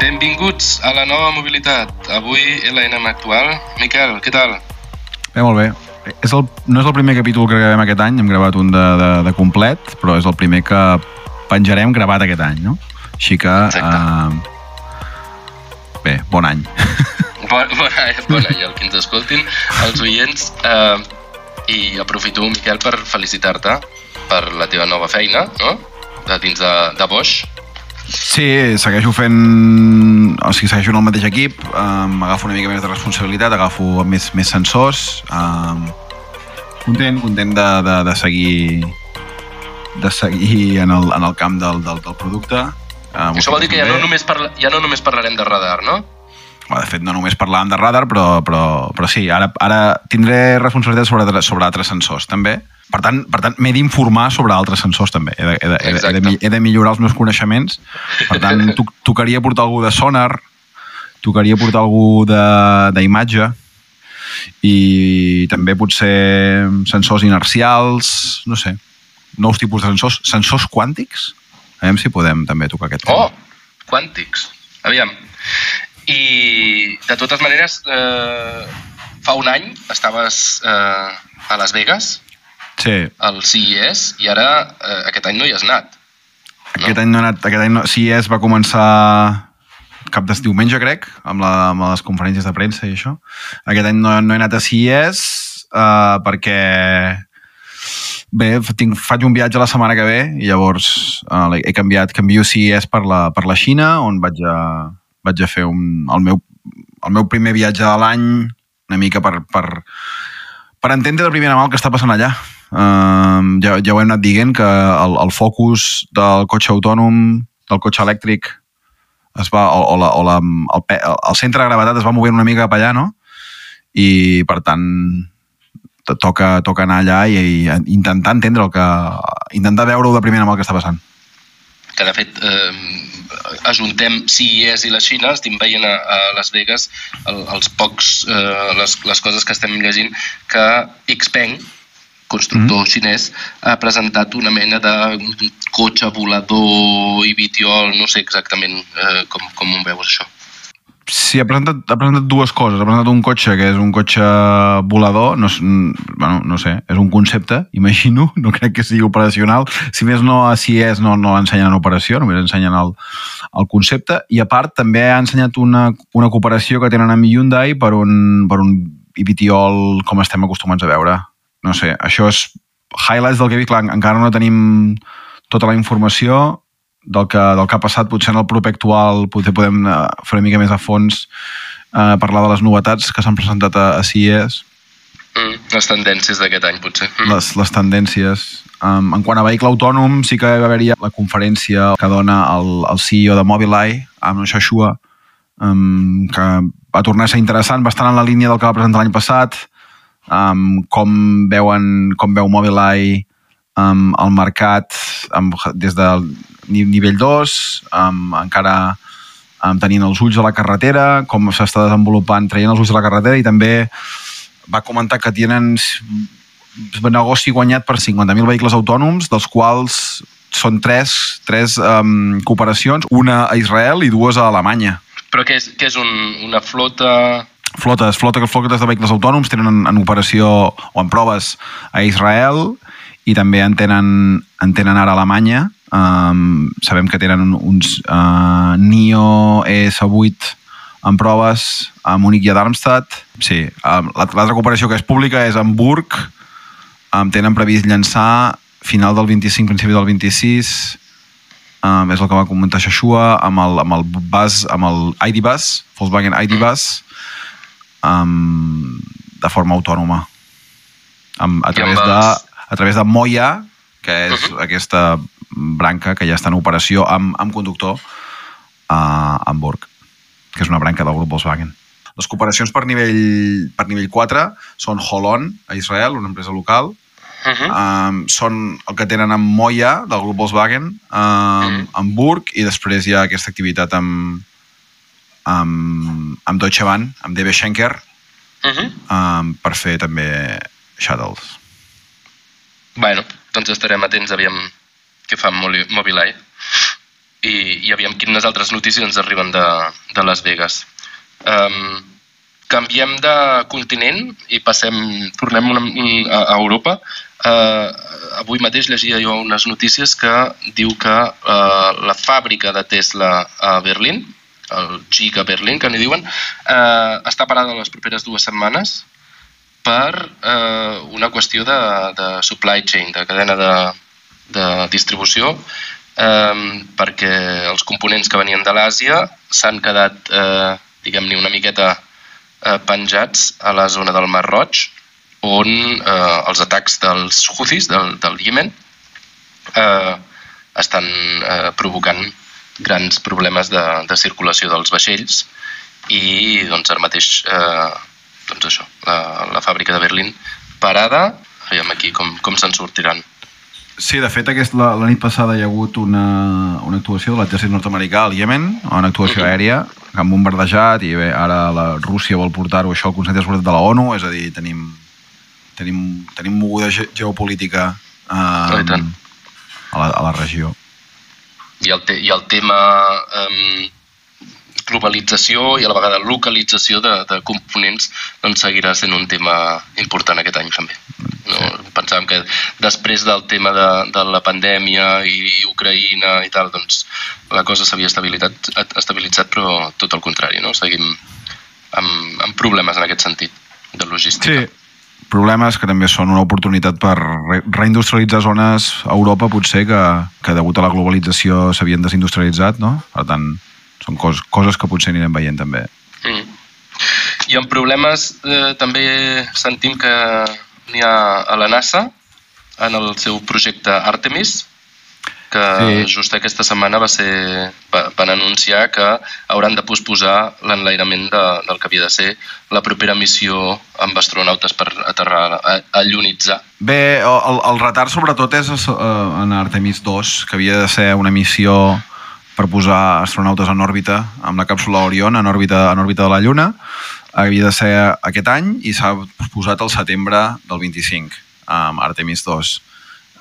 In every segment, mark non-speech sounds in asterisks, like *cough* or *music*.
Benvinguts a la nova mobilitat. Avui LNM actual. Miquel, què tal? Bé, molt bé. És el, no és el primer capítol que gravem aquest any, hem gravat un de, de, de complet, però és el primer que penjarem gravat aquest any, no? Així que... Exacte. Uh, bé, bon any. *laughs* Bon, bon, any, bon any al que ens escoltin, els oients. Eh, I aprofito, Miquel, per felicitar-te per la teva nova feina, no? De dins de, de Bosch. Sí, segueixo fent... O sigui, segueixo en el mateix equip, um, agafo una mica més de responsabilitat, agafo més, més sensors. Um, content, content de, de, de seguir de seguir en el, en el camp del, del, del producte. Uh, Això vol dir que ja no, només parla, ja no només parlarem de radar, no? Bueno, de fet, no només parlàvem de radar, però, però, però sí, ara, ara tindré responsabilitat sobre, sobre altres sensors, també. Per tant, per tant m'he d'informar sobre altres sensors, també. He de, he, de, he, de, he, de, he de millorar els meus coneixements. Per tant, *laughs* to, tocaria portar algú de sonar, tocaria portar algú d'imatge, i també potser sensors inercials, no sé, nous tipus de sensors, sensors quàntics, a veure si podem també tocar aquest tema. Oh, quàntics. Aviam. I, de totes maneres, eh, fa un any estaves eh, a Las Vegas, Sí, al CES, i ara eh, aquest any no hi has anat. No? Aquest any no he anat, aquest any no, CES va començar cap de diumenge, crec, amb, la, amb les conferències de premsa i això. Aquest any no, no he anat a CES uh, perquè bé, tinc, faig un viatge la setmana que ve i llavors uh, he canviat, canvio CES per la, per la Xina, on vaig a, vaig a fer un, el, meu, el meu primer viatge de l'any una mica per, per, per entendre de primera mà el que està passant allà. Uh, ja, ja ho hem anat dient que el, el focus del cotxe autònom, del cotxe elèctric, es va, o, o, la, o la, el, el centre de gravetat es va movent una mica cap allà, no? I, per tant, toca, toca anar allà i, i intentar entendre el que... intentar veure-ho de primera mà el que està passant. que de fet eh, ajuntem CES i la Xina, estem veient a, a Las Vegas el, els pocs, eh, les, les coses que estem llegint, que Xpeng, constructor mm. xinès, ha presentat una mena de cotxe volador i vitiol, no sé exactament eh, com, com ho veus això. Sí, ha presentat, ha presentat dues coses. Ha presentat un cotxe que és un cotxe volador, no, és- bueno, no sé, és un concepte, *laughs* imagino, no crec que sigui operacional. Si més no, a CES no, no l'ensenyen en operació, només ensenyen el, el concepte. I a part també ha ensenyat una, una cooperació que tenen amb Hyundai per un, per un vitiol com estem acostumats a veure. No sé, això és highlights del que he vist. Clar, encara no tenim tota la informació, del que, del que ha passat, potser en el proper actual potser podem eh, fer una mica més a fons eh, parlar de les novetats que s'han presentat a, a CES, Mm, les tendències d'aquest any, potser. Mm. les, les tendències. Um, en quant a vehicle autònom, sí que va haver-hi la conferència que dona el, el CEO de Mobileye, amb Shashua, um, que va tornar a ser interessant, bastant en la línia del que va presentar l'any passat, um, com veuen com veu Mobileye um, el mercat um, des ni- nivell 2, um, encara um, tenint els ulls a la carretera, com s'està desenvolupant, traient els ulls a la carretera i també va comentar que tenen negoci guanyat per 50.000 vehicles autònoms, dels quals són tres, tres um, cooperacions, una a Israel i dues a Alemanya. Però què és, què és un, una flota... Flotes, flotes, flotes de vehicles autònoms tenen en, en operació o en proves a Israel i també en tenen, en tenen ara a Alemanya. Um, sabem que tenen uns uh, NIO ES8 en proves a Múnich i a Darmstadt. Sí, l'altra cooperació que és pública és Hamburg. Um, tenen previst llançar final del 25, principi del 26. Um, és el que va comentar Shashua amb el, amb el bus, amb el ID Bus, Volkswagen ID Bus, um, de forma autònoma. Amb, a, través de, a través de Moya, que és Mhm. aquesta branca que ja està en operació amb, amb conductor a Hamburg, que és una branca del grup Volkswagen. Les cooperacions per nivell, per nivell 4 són Holon, a Israel, una empresa local, Uh -huh. um, són el que tenen amb Moya, del grup Volkswagen, um, Mhm. amb Burg, i després hi ha aquesta activitat amb, amb, amb Deutsche Bahn, amb DB Schenker, Uh -huh. um, per fer també shuttles. Bueno, doncs estarem atents aviam què fa Mobileye i, i aviam quines altres notícies ens arriben de, de Las Vegas. Um, canviem de continent i passem, tornem una, a, a Europa. Uh, avui mateix llegia jo unes notícies que diu que uh, la fàbrica de Tesla a Berlín, el Giga Berlín, que n'hi diuen, uh, està parada les properes dues setmanes per eh, una qüestió de, de supply chain, de cadena de, de distribució, eh, perquè els components que venien de l'Àsia s'han quedat, eh, diguem-ne, una miqueta eh, penjats a la zona del Mar Roig, on eh, els atacs dels Houthis, del, del Yemen, eh, estan eh, provocant grans problemes de, de circulació dels vaixells i doncs ara mateix eh, doncs això, la, la fàbrica de Berlín parada, veiem aquí com, com se'n sortiran. Sí, de fet, aquest, la, la nit passada hi ha hagut una, una actuació de l'exèrcit nord-americà al Iemen, una actuació aèria, que han bombardejat i bé, ara la Rússia vol portar-ho això al Consell de Seguretat de la ONU, és a dir, tenim, tenim, tenim moguda ge geopolítica eh, tant. a, la, a la regió. I el, te, i el tema eh, globalització i a la vegada localització de, de components doncs seguirà sent un tema important aquest any també. No? Pensàvem que després del tema de, de la pandèmia i Ucraïna i tal, doncs la cosa s'havia estabilitzat, estabilitzat, però tot el contrari, no? Seguim amb, amb problemes en aquest sentit de logística. Sí, problemes que també són una oportunitat per re reindustrialitzar zones a Europa, potser, que, que degut a la globalització s'havien desindustrialitzat, no? Per tant, són cos coses que potser anirem veient també. Mm. I en problemes eh, també sentim que ha a la NASA en el seu projecte Artemis, que Sí. just aquesta setmana va ser, va, van anunciar que hauran de posposar l'enlairament de, del que havia de ser la propera missió amb astronautes per aterrar, a, a llunitzar. Bé, el, el retard sobretot és eh, en Artemis 2, que havia de ser una missió per posar astronautes en òrbita amb la càpsula Orion en òrbita, en òrbita de la Lluna. Havia de ser aquest any i s'ha posat al setembre del 25 amb Artemis 2.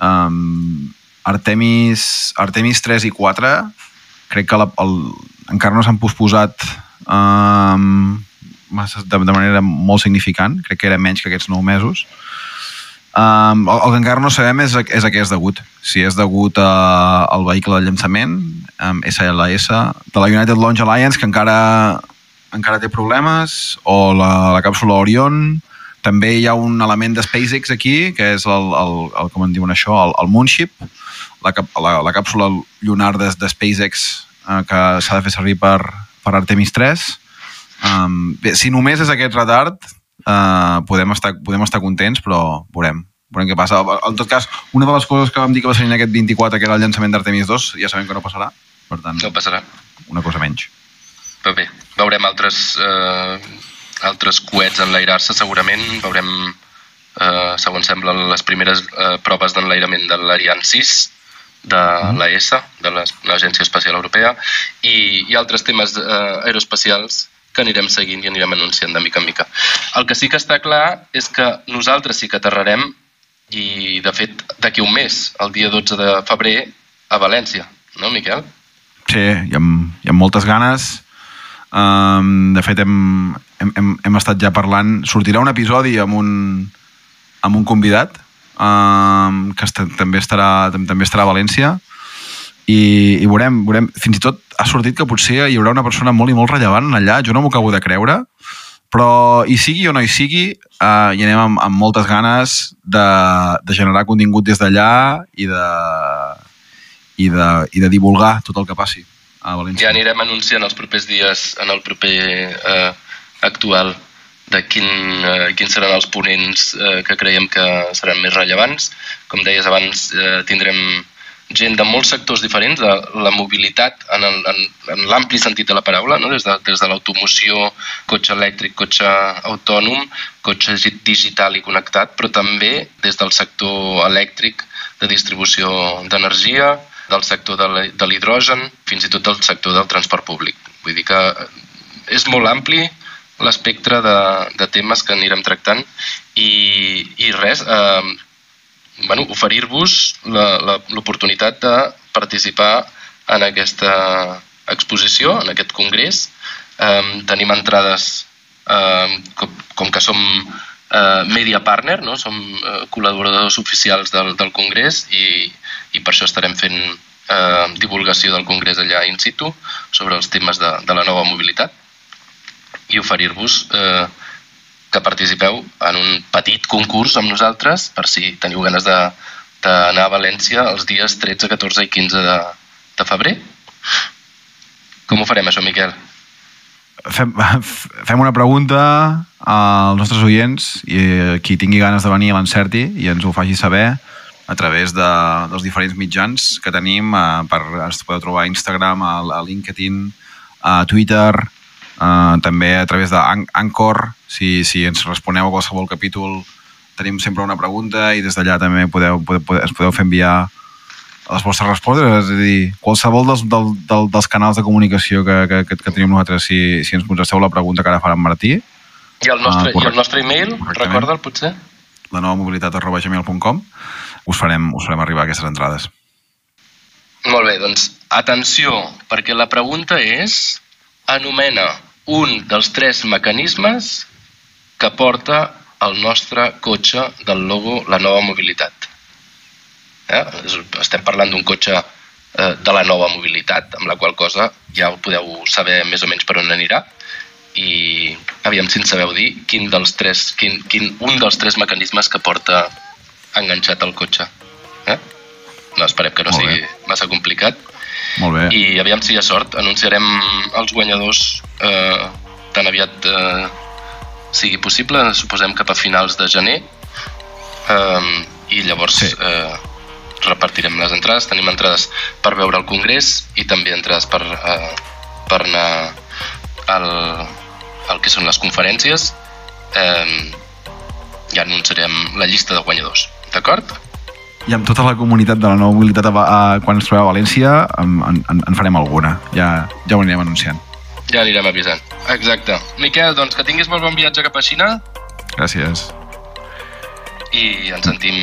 Um, Artemis, Artemis 3 i 4 crec que la, el, encara no s'han posposat um, de, de manera molt significant, crec que era menys que aquests 9 mesos. Um, el, el que encara no sabem és, és a què és degut. Si és degut a, al vehicle de llançament, um, SLS, de la United Launch Alliance, que encara, encara té problemes, o la, la càpsula Orion. També hi ha un element de SpaceX aquí, que és el, el, el com en diuen això, el, el Moonship, la, la, la càpsula lunar de, de SpaceX eh, que s'ha de fer servir per, per Artemis 3. Um, bé, si només és aquest retard, uh, podem, estar, podem estar contents, però veurem, veurem què passa. En tot cas, una de les coses que vam dir que va ser en aquest 24, que era el llançament d'Artemis 2, ja sabem que no passarà. Per tant, No passarà. una cosa menys. Però bé, veurem altres, eh, altres coets enlairar-se segurament, veurem, eh, segons sembla, les primeres eh, proves d'enlairament de l'Ariane 6, de l'ESA, de l'Es- l'Agència Espacial Europea, i, i altres temes eh, aeroespacials que anirem seguint i anirem anunciant de mica en mica. El que sí que està clar és que nosaltres sí que aterrarem i, de fet, d'aquí un mes, el dia 12 de febrer, a València, no, Miquel? Sí, hi ha, hi ha moltes ganes. Um, de fet, hem, hem, hem, estat ja parlant... Sortirà un episodi amb un, amb un convidat um, que est també, estarà, tam també estarà a València. I, i veurem, veurem, fins i tot ha sortit que potser hi haurà una persona molt i molt rellevant allà, jo no m'ho acabo de creure, però hi sigui o no hi sigui, uh, hi anem amb, amb moltes ganes de, de generar contingut des d'allà i de, i, de, i de divulgar tot el que passi a València. Ja anirem anunciant els propers dies en el proper eh, actual de quin, eh, quins seran els ponents eh, que creiem que seran més rellevants. Com deies abans, eh, tindrem gent de molts sectors diferents, de la mobilitat en, en, en l'ampli sentit de la paraula, no? des de, des de l'automoció, cotxe elèctric, cotxe autònom, cotxe digital i connectat, però també des del sector elèctric de distribució d'energia, del sector de l'hidrogen, fins i tot del sector del transport públic. Vull dir que és molt ampli l'espectre de, de temes que anirem tractant i, i res, eh, bueno, oferir-vos l'oportunitat de participar en aquesta exposició, en aquest congrés. Eh, tenim entrades, eh, com, com que som eh, media partner, no? som eh, col·laboradors oficials del, del congrés i, i per això estarem fent eh, divulgació del congrés allà in situ sobre els temes de, de la nova mobilitat i oferir-vos eh, que participeu en un petit concurs amb nosaltres per si teniu ganes d'anar a València els dies 13, 14 i 15 de, de febrer. Com ho farem, això, Miquel? Fem, *laughs* fem una pregunta als nostres oients i qui tingui ganes de venir l'encerti i ens ho faci saber a través de, dels diferents mitjans que tenim. Eh, per, ens podeu trobar a Instagram, a, a LinkedIn, a Twitter, Uh, també a través d'Anchor, si, si ens responeu a qualsevol capítol, tenim sempre una pregunta i des d'allà també podeu, podeu, ens podeu fer enviar les vostres respostes, és a dir, qualsevol dels, del, del, dels canals de comunicació que, que, que, que tenim nosaltres, si, si ens contesteu la pregunta que ara farà en Martí. I el nostre, uh, i el nostre e-mail, recorda'l potser? La nova mobilitat arroba gmail.com us, farem, us farem arribar aquestes entrades. Molt bé, doncs atenció, perquè la pregunta és anomena un dels tres mecanismes que porta el nostre cotxe del logo La Nova Mobilitat. Eh? Estem parlant d'un cotxe eh, de la nova mobilitat, amb la qual cosa ja ho podeu saber més o menys per on anirà i aviam si ens sabeu dir quin dels tres, quin, quin, un dels tres mecanismes que porta enganxat al cotxe. Eh? No, esperem que no Molt sigui bé. massa complicat. Molt bé. I aviam si hi ha sort. Anunciarem els guanyadors eh, tan aviat eh, sigui possible, suposem cap a finals de gener. Eh, I llavors sí. eh, repartirem les entrades. Tenim entrades per veure el congrés i també entrades per, eh, per anar al, al que són les conferències. Eh, ja anunciarem la llista de guanyadors. D'acord? i amb tota la comunitat de la nova mobilitat a, a, quan ens trobem a València en, en, en farem alguna. Ja, ja ho anirem anunciant. Ja anirem avisant. Exacte. Miquel, doncs que tinguis molt bon viatge cap a Xina. Gràcies. I ens sentim...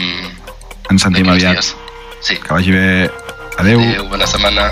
Ens sentim aviat. Dies. Sí. Que vagi bé. Adeu. Adeu, bona setmana.